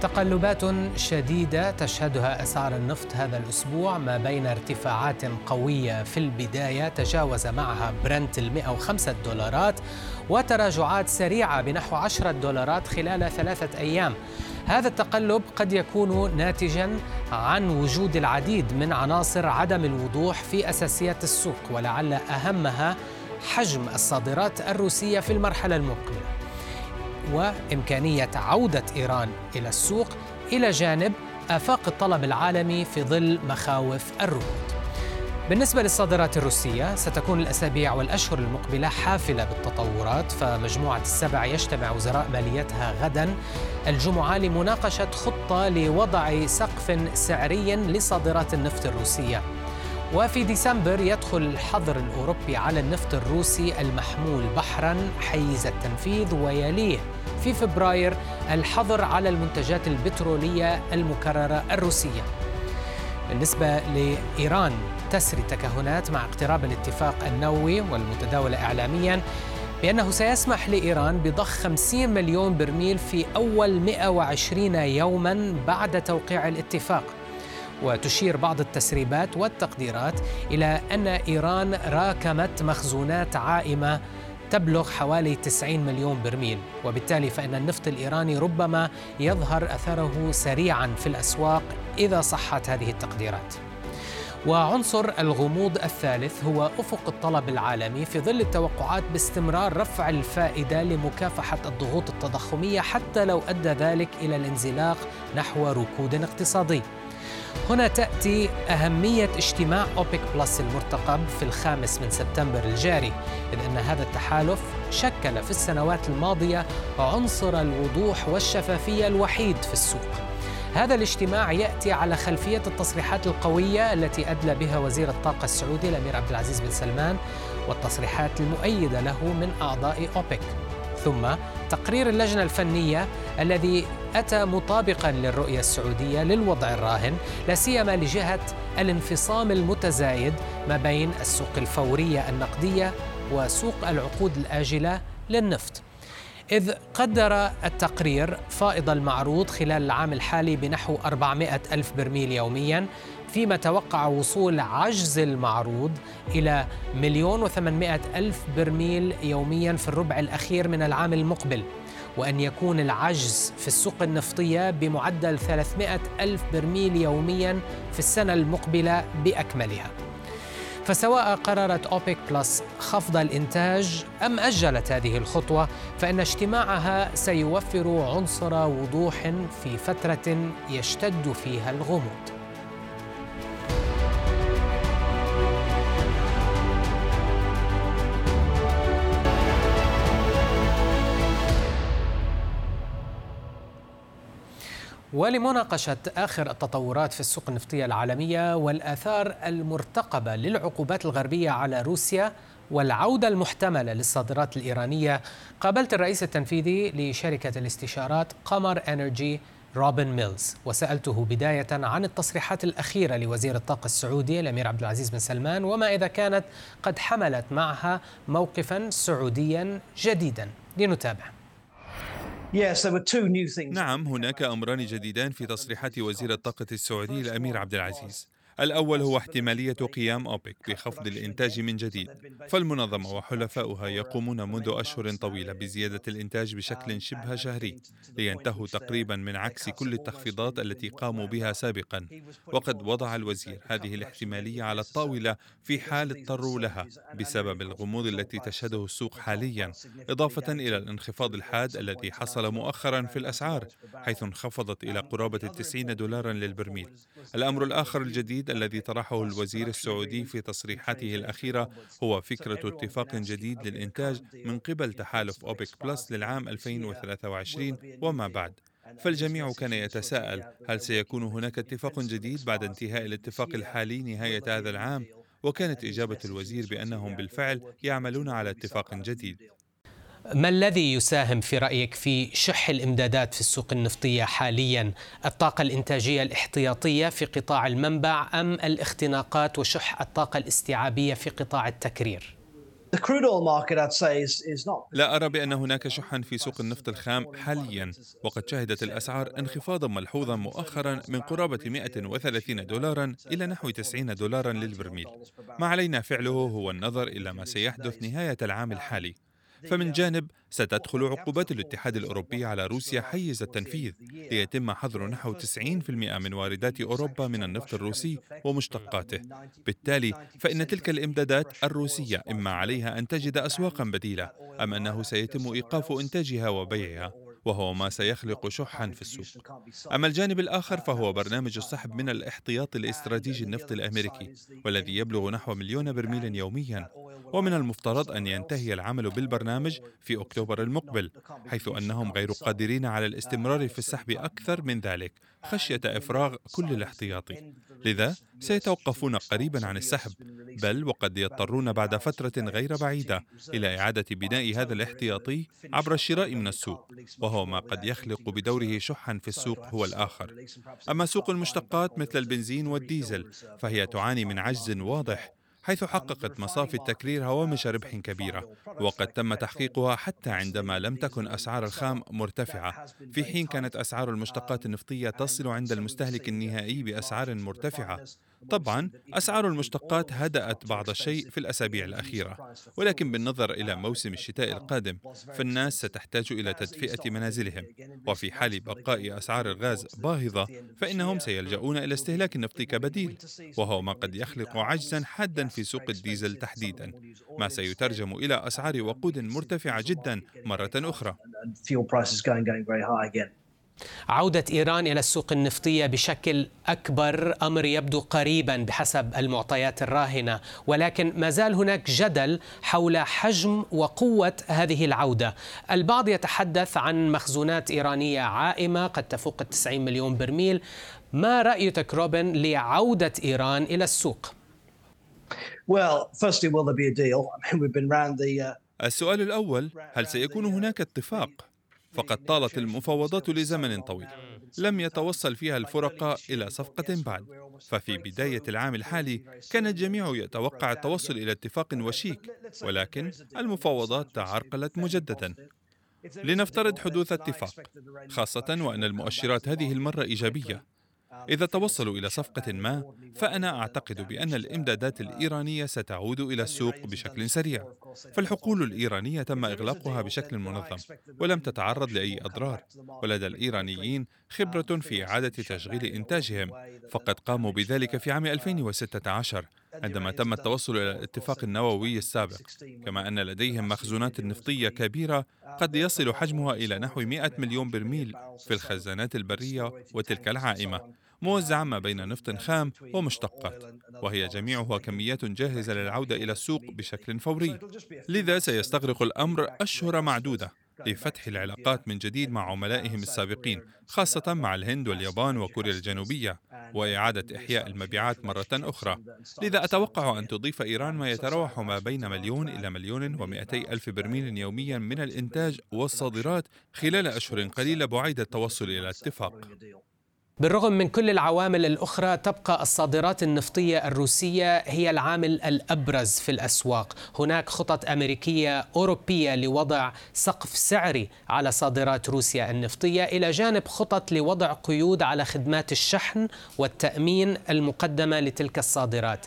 تقلبات شديدة تشهدها أسعار النفط هذا الأسبوع ما بين ارتفاعات قوية في البداية تجاوز معها برنت ال 105 دولارات وتراجعات سريعة بنحو 10 دولارات خلال ثلاثة أيام. هذا التقلب قد يكون ناتجا عن وجود العديد من عناصر عدم الوضوح في أساسيات السوق ولعل أهمها حجم الصادرات الروسية في المرحلة المقبلة. وإمكانية عودة إيران إلى السوق إلى جانب آفاق الطلب العالمي في ظل مخاوف الركود. بالنسبة للصادرات الروسية ستكون الأسابيع والأشهر المقبلة حافلة بالتطورات فمجموعة السبع يجتمع وزراء ماليتها غدا الجمعة لمناقشة خطة لوضع سقف سعري لصادرات النفط الروسية وفي ديسمبر يدخل الحظر الأوروبي على النفط الروسي المحمول بحرا حيز التنفيذ ويليه في فبراير الحظر على المنتجات البترولية المكررة الروسية. بالنسبة لإيران تسري تكهنات مع اقتراب الاتفاق النووي والمتداولة إعلاميا بأنه سيسمح لإيران بضخ 50 مليون برميل في أول 120 يوما بعد توقيع الاتفاق. وتشير بعض التسريبات والتقديرات إلى أن إيران راكمت مخزونات عائمة تبلغ حوالي 90 مليون برميل وبالتالي فإن النفط الإيراني ربما يظهر أثره سريعا في الأسواق إذا صحت هذه التقديرات وعنصر الغموض الثالث هو أفق الطلب العالمي في ظل التوقعات باستمرار رفع الفائدة لمكافحة الضغوط التضخمية حتى لو أدى ذلك إلى الانزلاق نحو ركود اقتصادي. هنا تأتي أهمية اجتماع أوبك بلس المرتقب في الخامس من سبتمبر الجاري إذ أن هذا التحالف شكل في السنوات الماضية عنصر الوضوح والشفافية الوحيد في السوق. هذا الاجتماع يأتي على خلفية التصريحات القوية التي أدلى بها وزير الطاقة السعودي الأمير عبد العزيز بن سلمان والتصريحات المؤيدة له من أعضاء أوبك. ثم تقرير اللجنة الفنية الذي أتى مطابقا للرؤية السعودية للوضع الراهن لا سيما لجهة الانفصام المتزايد ما بين السوق الفورية النقدية وسوق العقود الآجلة للنفط. إذ قدر التقرير فائض المعروض خلال العام الحالي بنحو 400 ألف برميل يومياً فيما توقع وصول عجز المعروض إلى مليون وثمانمائة ألف برميل يوميا في الربع الأخير من العام المقبل. وأن يكون العجز في السوق النفطية بمعدل 300 ألف برميل يوميا في السنة المقبلة بأكملها. فسواء قررت أوبك بلس خفض الإنتاج أم أجلت هذه الخطوة فإن اجتماعها سيوفر عنصر وضوح في فترة يشتد فيها الغموض. ولمناقشة آخر التطورات في السوق النفطية العالمية والآثار المرتقبة للعقوبات الغربية على روسيا والعودة المحتملة للصادرات الإيرانية قابلت الرئيس التنفيذي لشركة الاستشارات Qamar Energy روبن ميلز وسألته بداية عن التصريحات الأخيرة لوزير الطاقة السعودي الأمير عبد العزيز بن سلمان وما إذا كانت قد حملت معها موقفا سعوديا جديدا. لنتابع. نعم هناك أمران جديدان في تصريحات وزير الطاقة السعودي الأمير عبد العزيز. الأول هو احتمالية قيام أوبك بخفض الإنتاج من جديد فالمنظمة وحلفاؤها يقومون منذ أشهر طويلة بزيادة الإنتاج بشكل شبه شهري لينتهوا تقريبا من عكس كل التخفيضات التي قاموا بها سابقا. وقد وضع الوزير هذه الاحتمالية على الطاولة في حال اضطروا لها بسبب الغموض التي تشهده السوق حاليا إضافة إلى الانخفاض الحاد الذي حصل مؤخرا في الأسعار حيث انخفضت إلى قرابة التسعين دولارا للبرميل. الأمر الآخر الجديد الذي طرحه الوزير السعودي في تصريحاته الأخيرة هو فكرة اتفاق جديد للإنتاج من قبل تحالف أوبك بلس للعام 2023 وما بعد. فالجميع كان يتساءل هل سيكون هناك اتفاق جديد بعد انتهاء الاتفاق الحالي نهاية هذا العام؟ وكانت إجابة الوزير بأنهم بالفعل يعملون على اتفاق جديد. ما الذي يساهم في رأيك في شح الإمدادات في السوق النفطية حاليا؟ الطاقة الإنتاجية الاحتياطية في قطاع المنبع أم الاختناقات وشح الطاقة الاستيعابية في قطاع التكرير؟ لا أرى بأن هناك شحا في سوق النفط الخام حاليا وقد شهدت الأسعار انخفاضا ملحوظا مؤخرا من قرابة 130 دولارا إلى نحو 90 دولارا للبرميل ما علينا فعله هو النظر إلى ما سيحدث نهاية العام الحالي فمن جانب ستدخل عقوبات الاتحاد الأوروبي على روسيا حيز التنفيذ ليتم حظر نحو 90% من واردات أوروبا من النفط الروسي ومشتقاته. بالتالي فإن تلك الإمدادات الروسية إما عليها أن تجد أسواقا بديلة أم أنه سيتم إيقاف إنتاجها وبيعها. وهو ما سيخلق شحا في السوق. أما الجانب الآخر فهو برنامج السحب من الاحتياط الاستراتيجي النفط الأمريكي والذي يبلغ نحو مليون برميل يوميا. ومن المفترض أن ينتهي العمل بالبرنامج في أكتوبر المقبل حيث أنهم غير قادرين على الاستمرار في السحب أكثر من ذلك خشية إفراغ كل الاحتياطي. لذا سيتوقفون قريبا عن السحب بل وقد يضطرون بعد فترة غير بعيدة إلى إعادة بناء هذا الاحتياطي عبر الشراء من السوق وهو ما قد يخلق بدوره شحا في السوق هو الآخر. أما سوق المشتقات مثل البنزين والديزل فهي تعاني من عجز واضح حيث حققت مصافي التكرير هوامش ربح كبيرة وقد تم تحقيقها حتى عندما لم تكن أسعار الخام مرتفعة. في حين كانت أسعار المشتقات النفطية تصل عند المستهلك النهائي بأسعار مرتفعة. طبعا أسعار المشتقات هدأت بعض الشيء في الأسابيع الأخيرة ولكن بالنظر إلى موسم الشتاء القادم فالناس ستحتاج إلى تدفئة منازلهم. وفي حال بقاء أسعار الغاز باهظة فإنهم سيلجؤون إلى استهلاك النفط كبديل وهو ما قد يخلق عجزا حادا في سوق الديزل تحديدا ما سيترجم إلى أسعار وقود مرتفعة جدا مرة أخرى. عودة إيران إلى السوق النفطية بشكل أكبر أمر يبدو قريبا بحسب المعطيات الراهنة ولكن ما زال هناك جدل حول حجم وقوة هذه العودة. البعض يتحدث عن مخزونات إيرانية عائمة قد تفوق 90 مليون برميل. ما رأيك روبن لعودة إيران إلى السوق؟ السؤال الأول هل سيكون هناك اتفاق؟ فقد طالت المفاوضات لزمن طويل. لم يتوصل فيها الفرقاء إلى صفقة بعد. ففي بداية العام الحالي كان الجميع يتوقع التوصل إلى اتفاق وشيك ولكن المفاوضات تعرقلت مجددا. لنفترض حدوث اتفاق خاصة وأن المؤشرات هذه المرة إيجابية. إذا توصلوا إلى صفقة ما فأنا أعتقد بأن الإمدادات الإيرانية ستعود إلى السوق بشكل سريع. فالحقول الإيرانية تم إغلاقها بشكل منظم ولم تتعرض لأي أضرار. ولدى الإيرانيين خبرة في إعادة تشغيل إنتاجهم فقد قاموا بذلك في عام 2016 عندما تم التوصل إلى الاتفاق النووي السابق كما أن لديهم مخزونات نفطية كبيرة قد يصل حجمها إلى نحو 100 مليون برميل في الخزانات البرية وتلك العائمة موزعة ما بين نفط خام ومشتقات وهي جميعها كميات جاهزة للعودة إلى السوق بشكل فوري. لذا سيستغرق الأمر أشهر معدودة. لفتح العلاقات من جديد مع عملائهم السابقين خاصة مع الهند واليابان وكوريا الجنوبية وإعادة إحياء المبيعات مرة أخرى. لذا أتوقع أن تضيف إيران ما يتراوح ما بين مليون إلى مليون ومئتي ألف برميل يوميا من الإنتاج والصادرات خلال أشهر قليلة بعيد التوصل إلى اتفاق. بالرغم من كل العوامل الأخرى تبقى الصادرات النفطية الروسية هي العامل الأبرز في الأسواق. هناك خطط أمريكية أوروبية لوضع سقف سعري على صادرات روسيا النفطية إلى جانب خطط لوضع قيود على خدمات الشحن والتأمين المقدمة لتلك الصادرات.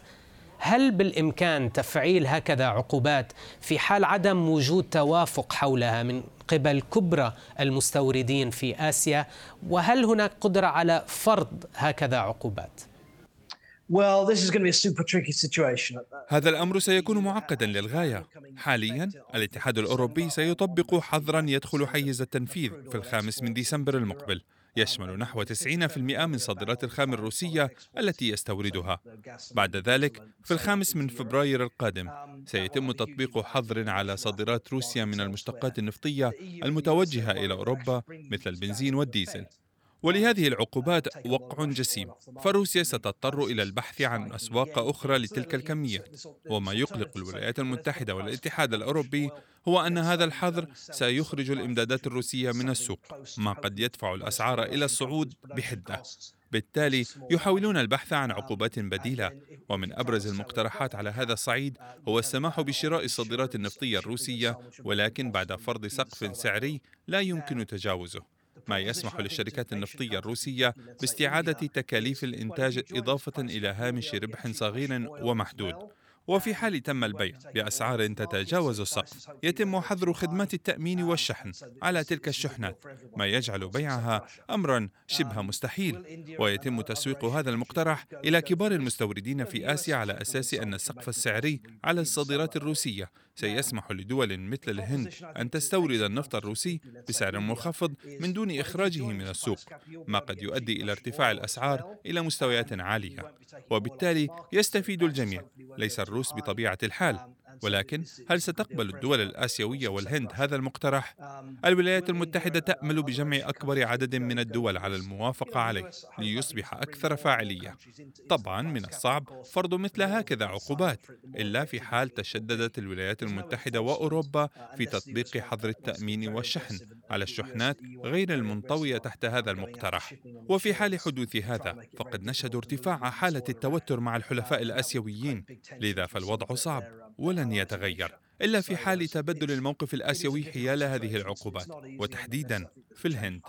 هل بالإمكان تفعيل هكذا عقوبات في حال عدم وجود توافق حولها من قبل كبرى المستوردين في آسيا وهل هناك قدرة على فرض هكذا عقوبات؟ هذا الأمر سيكون معقدا للغاية. حاليا الاتحاد الأوروبي سيطبق حظرا يدخل حيز التنفيذ في الخامس من ديسمبر المقبل. يشمل نحو 90% من صادرات الخام الروسية التي يستوردها. بعد ذلك في الخامس من فبراير القادم سيتم تطبيق حظر على صادرات روسيا من المشتقات النفطية المتوجهة إلى أوروبا مثل البنزين والديزل. ولهذه العقوبات وقع جسيم فروسيا ستضطر إلى البحث عن أسواق أخرى لتلك الكميات وما يقلق الولايات المتحدة والاتحاد الأوروبي هو أن هذا الحظر سيخرج الإمدادات الروسية من السوق ما قد يدفع الأسعار إلى الصعود بحدة بالتالي يحاولون البحث عن عقوبات بديلة ومن أبرز المقترحات على هذا الصعيد هو السماح بشراء الصادرات النفطية الروسية ولكن بعد فرض سقف سعري لا يمكن تجاوزه ما يسمح للشركات النفطية الروسية باستعادة تكاليف الإنتاج إضافة إلى هامش ربح صغير ومحدود. وفي حال تم البيع بأسعار تتجاوز السقف يتم حظر خدمات التأمين والشحن على تلك الشحنات ما يجعل بيعها أمرا شبه مستحيل. ويتم تسويق هذا المقترح إلى كبار المستوردين في آسيا على أساس أن السقف السعري على الصادرات الروسية. سيسمح لدول مثل الهند أن تستورد النفط الروسي بسعر منخفض من دون إخراجه من السوق ما قد يؤدي إلى ارتفاع الأسعار إلى مستويات عالية. وبالتالي يستفيد الجميع. ليس الروس بطبيعة الحال. ولكن هل ستقبل الدول الآسيوية والهند هذا المقترح؟ الولايات المتحدة تأمل بجمع أكبر عدد من الدول على الموافقة عليه ليصبح أكثر فاعلية. طبعا من الصعب فرض مثل هكذا عقوبات إلا في حال تشددت الولايات المتحدة وأوروبا في تطبيق حظر التأمين والشحن على الشحنات غير المنطوية تحت هذا المقترح. وفي حال حدوث هذا فقد نشهد ارتفاع حالة التوتر مع الحلفاء الآسيويين. لذا فالوضع صعب ولن يتغير إلا في حال تبدل الموقف الآسيوي حيال هذه العقوبات وتحديدا في الهند.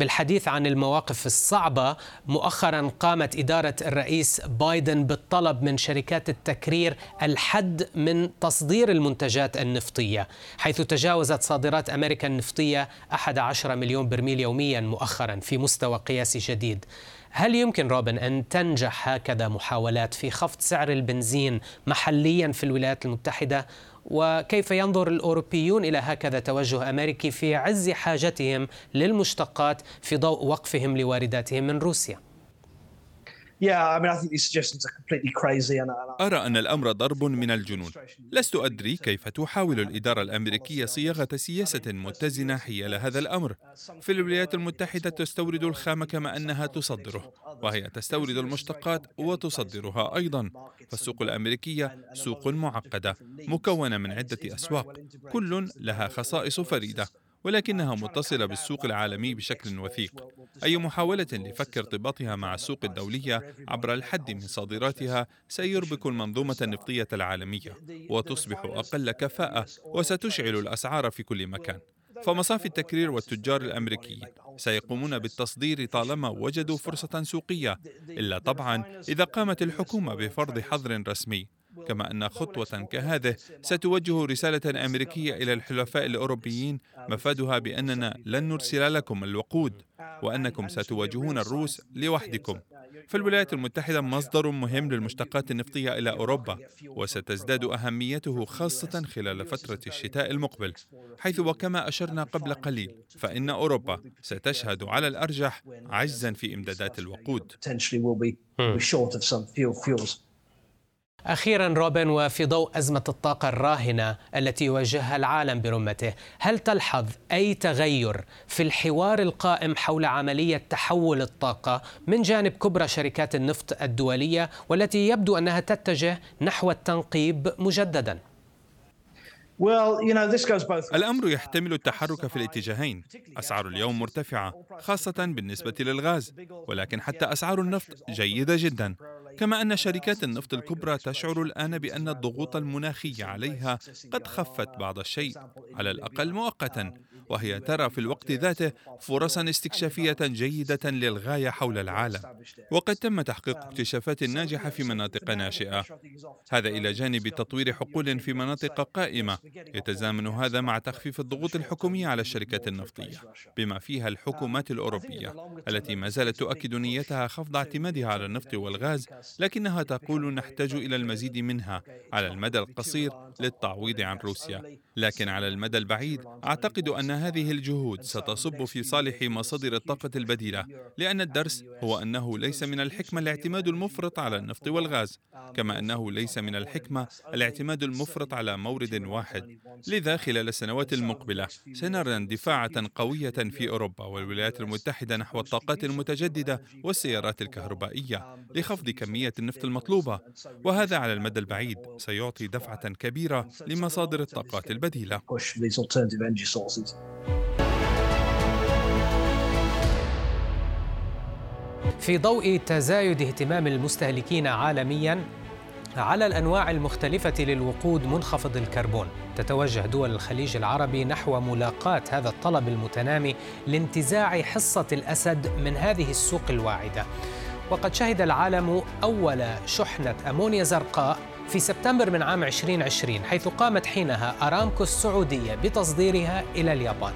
بالحديث عن المواقف الصعبة مؤخرا قامت إدارة الرئيس بايدن بالطلب من شركات التكرير الحد من تصدير المنتجات النفطية حيث تجاوزت صادرات أمريكا النفطية 11 مليون برميل يوميا مؤخرا في مستوى قياسي جديد هل يمكن روبن أن تنجح هكذا محاولات في خفض سعر البنزين محليا في الولايات المتحدة؟ وكيف ينظر الأوروبيون إلى هكذا توجه أمريكي في عز حاجتهم للمشتقات في ضوء وقفهم لوارداتهم من روسيا؟ أرى أن الأمر ضرب من الجنون. لست أدري كيف تحاول الإدارة الأمريكية صياغة سياسة متزنة حيال هذا الأمر. في الولايات المتحدة تستورد الخام كما أنها تصدره وهي تستورد المشتقات وتصدرها أيضا. فالسوق الأمريكية سوق معقدة مكونة من عدة أسواق كل لها خصائص فريدة. ولكنها متصلة بالسوق العالمي بشكل وثيق. أي محاولة لفك ارتباطها مع السوق الدولية عبر الحد من صادراتها سيربك المنظومة النفطية العالمية وتصبح أقل كفاءة وستشعل الأسعار في كل مكان. فمصافي التكرير والتجار الامريكيين سيقومون بالتصدير طالما وجدوا فرصة سوقية. إلا طبعا إذا قامت الحكومة بفرض حظر رسمي. كما أن خطوة كهذه ستوجه رسالة أمريكية إلى الحلفاء الأوروبيين مفادها بأننا لن نرسل لكم الوقود وأنكم ستواجهون الروس لوحدكم. فالولايات المتحدة مصدر مهم للمشتقات النفطية إلى أوروبا وستزداد أهميته خاصة خلال فترة الشتاء المقبل حيث وكما أشرنا قبل قليل فإن أوروبا ستشهد على الأرجح عجزا في إمدادات الوقود. أخيرا روبن وفي ضوء أزمة الطاقة الراهنة التي يواجهها العالم برمته هل تلحظ أي تغير في الحوار القائم حول عملية تحول الطاقة من جانب كبرى شركات النفط الدولية والتي يبدو أنها تتجه نحو التنقيب مجددا؟ الأمر يحتمل التحرك في الاتجاهين. أسعار اليوم مرتفعة خاصة بالنسبة للغاز. ولكن حتى أسعار النفط جيدة جدا. كما أن شركات النفط الكبرى تشعر الآن بأن الضغوط المناخية عليها قد خفت بعض الشيء على الأقل مؤقتا. وهي ترى في الوقت ذاته فرصا استكشافية جيدة للغاية حول العالم. وقد تم تحقيق اكتشافات ناجحة في مناطق ناشئة. هذا إلى جانب تطوير حقول في مناطق قائمة. يتزامن هذا مع تخفيف الضغوط الحكومية على الشركات النفطية بما فيها الحكومات الأوروبية التي ما زالت تؤكد نيتها خفض اعتمادها على النفط والغاز لكنها تقول نحتاج إلى المزيد منها على المدى القصير للتعويض عن روسيا. لكن على المدى البعيد أعتقد أن هذه الجهود ستصب في صالح مصادر الطاقة البديلة لأن الدرس هو أنه ليس من الحكمة الاعتماد المفرط على النفط والغاز كما أنه ليس من الحكمة الاعتماد المفرط على مورد واحد. لذا خلال السنوات المقبلة سنرى اندفاعة قوية في أوروبا والولايات المتحدة نحو الطاقات المتجددة والسيارات الكهربائية لخفض كمية النفط المطلوبة وهذا على المدى البعيد سيعطي دفعة كبيرة لمصادر الطاقات البديلة. في ضوء تزايد اهتمام المستهلكين عالميا على الأنواع المختلفة للوقود منخفض الكربون. تتوجه دول الخليج العربي نحو ملاقاه هذا الطلب المتنامي لانتزاع حصة الأسد من هذه السوق الواعدة. وقد شهد العالم أول شحنة أمونيا زرقاء في سبتمبر من عام 2020 حيث قامت حينها أرامكو السعودية بتصديرها إلى اليابان.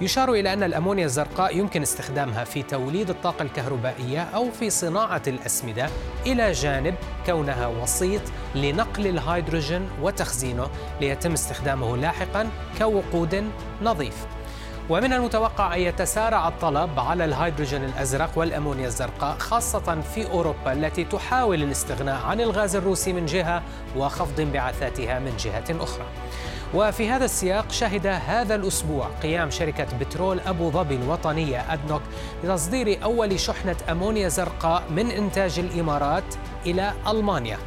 يشار إلى أن الأمونيا الزرقاء يمكن استخدامها في توليد الطاقة الكهربائية أو في صناعة الأسمدة إلى جانب كونها وسيط لنقل الهيدروجين وتخزينه ليتم استخدامه لاحقا كوقود نظيف. ومن المتوقع أن يتسارع الطلب على الهيدروجين الأزرق والأمونيا الزرقاء خاصة في أوروبا التي تحاول الاستغناء عن الغاز الروسي من جهة وخفض انبعاثاتها من جهة أخرى. وفي هذا السياق شهد هذا الأسبوع قيام شركة بترول أبو ظبي الوطنية أدنوك بتصدير أول شحنة أمونيا زرقاء من إنتاج الإمارات إلى ألمانيا.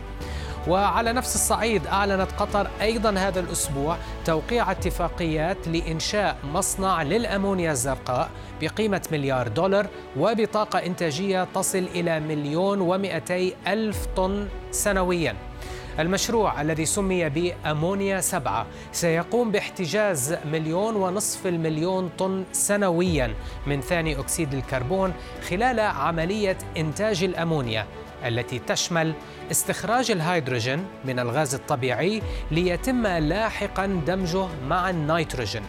وعلى نفس الصعيد أعلنت قطر أيضا هذا الأسبوع توقيع اتفاقيات لإنشاء مصنع للأمونيا الزرقاء بقيمة مليار دولار وبطاقة إنتاجية تصل إلى مليون ومئتي ألف طن سنوياً. المشروع الذي سمي بأمونيا سبعة سيقوم باحتجاز مليون ونصف المليون طن سنويا من ثاني أكسيد الكربون خلال عملية إنتاج الأمونيا. التي تشمل استخراج الهيدروجين من الغاز الطبيعي ليتم لاحقا دمجه مع النيتروجين.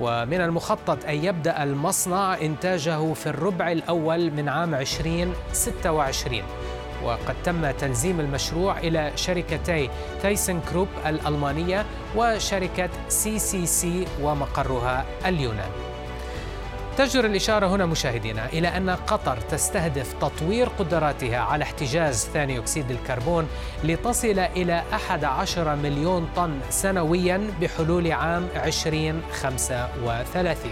ومن المخطط أن يبدأ المصنع إنتاجه في الربع الأول من عام 2026 وقد تم تلزيم المشروع إلى شركتي تايسن كروب الألمانية وشركة CCC ومقرها اليونان. تجدر الإشارة هنا مشاهدينا إلى أن قطر تستهدف تطوير قدراتها على احتجاز ثاني أكسيد الكربون لتصل إلى 11 مليون طن سنويا بحلول عام 2035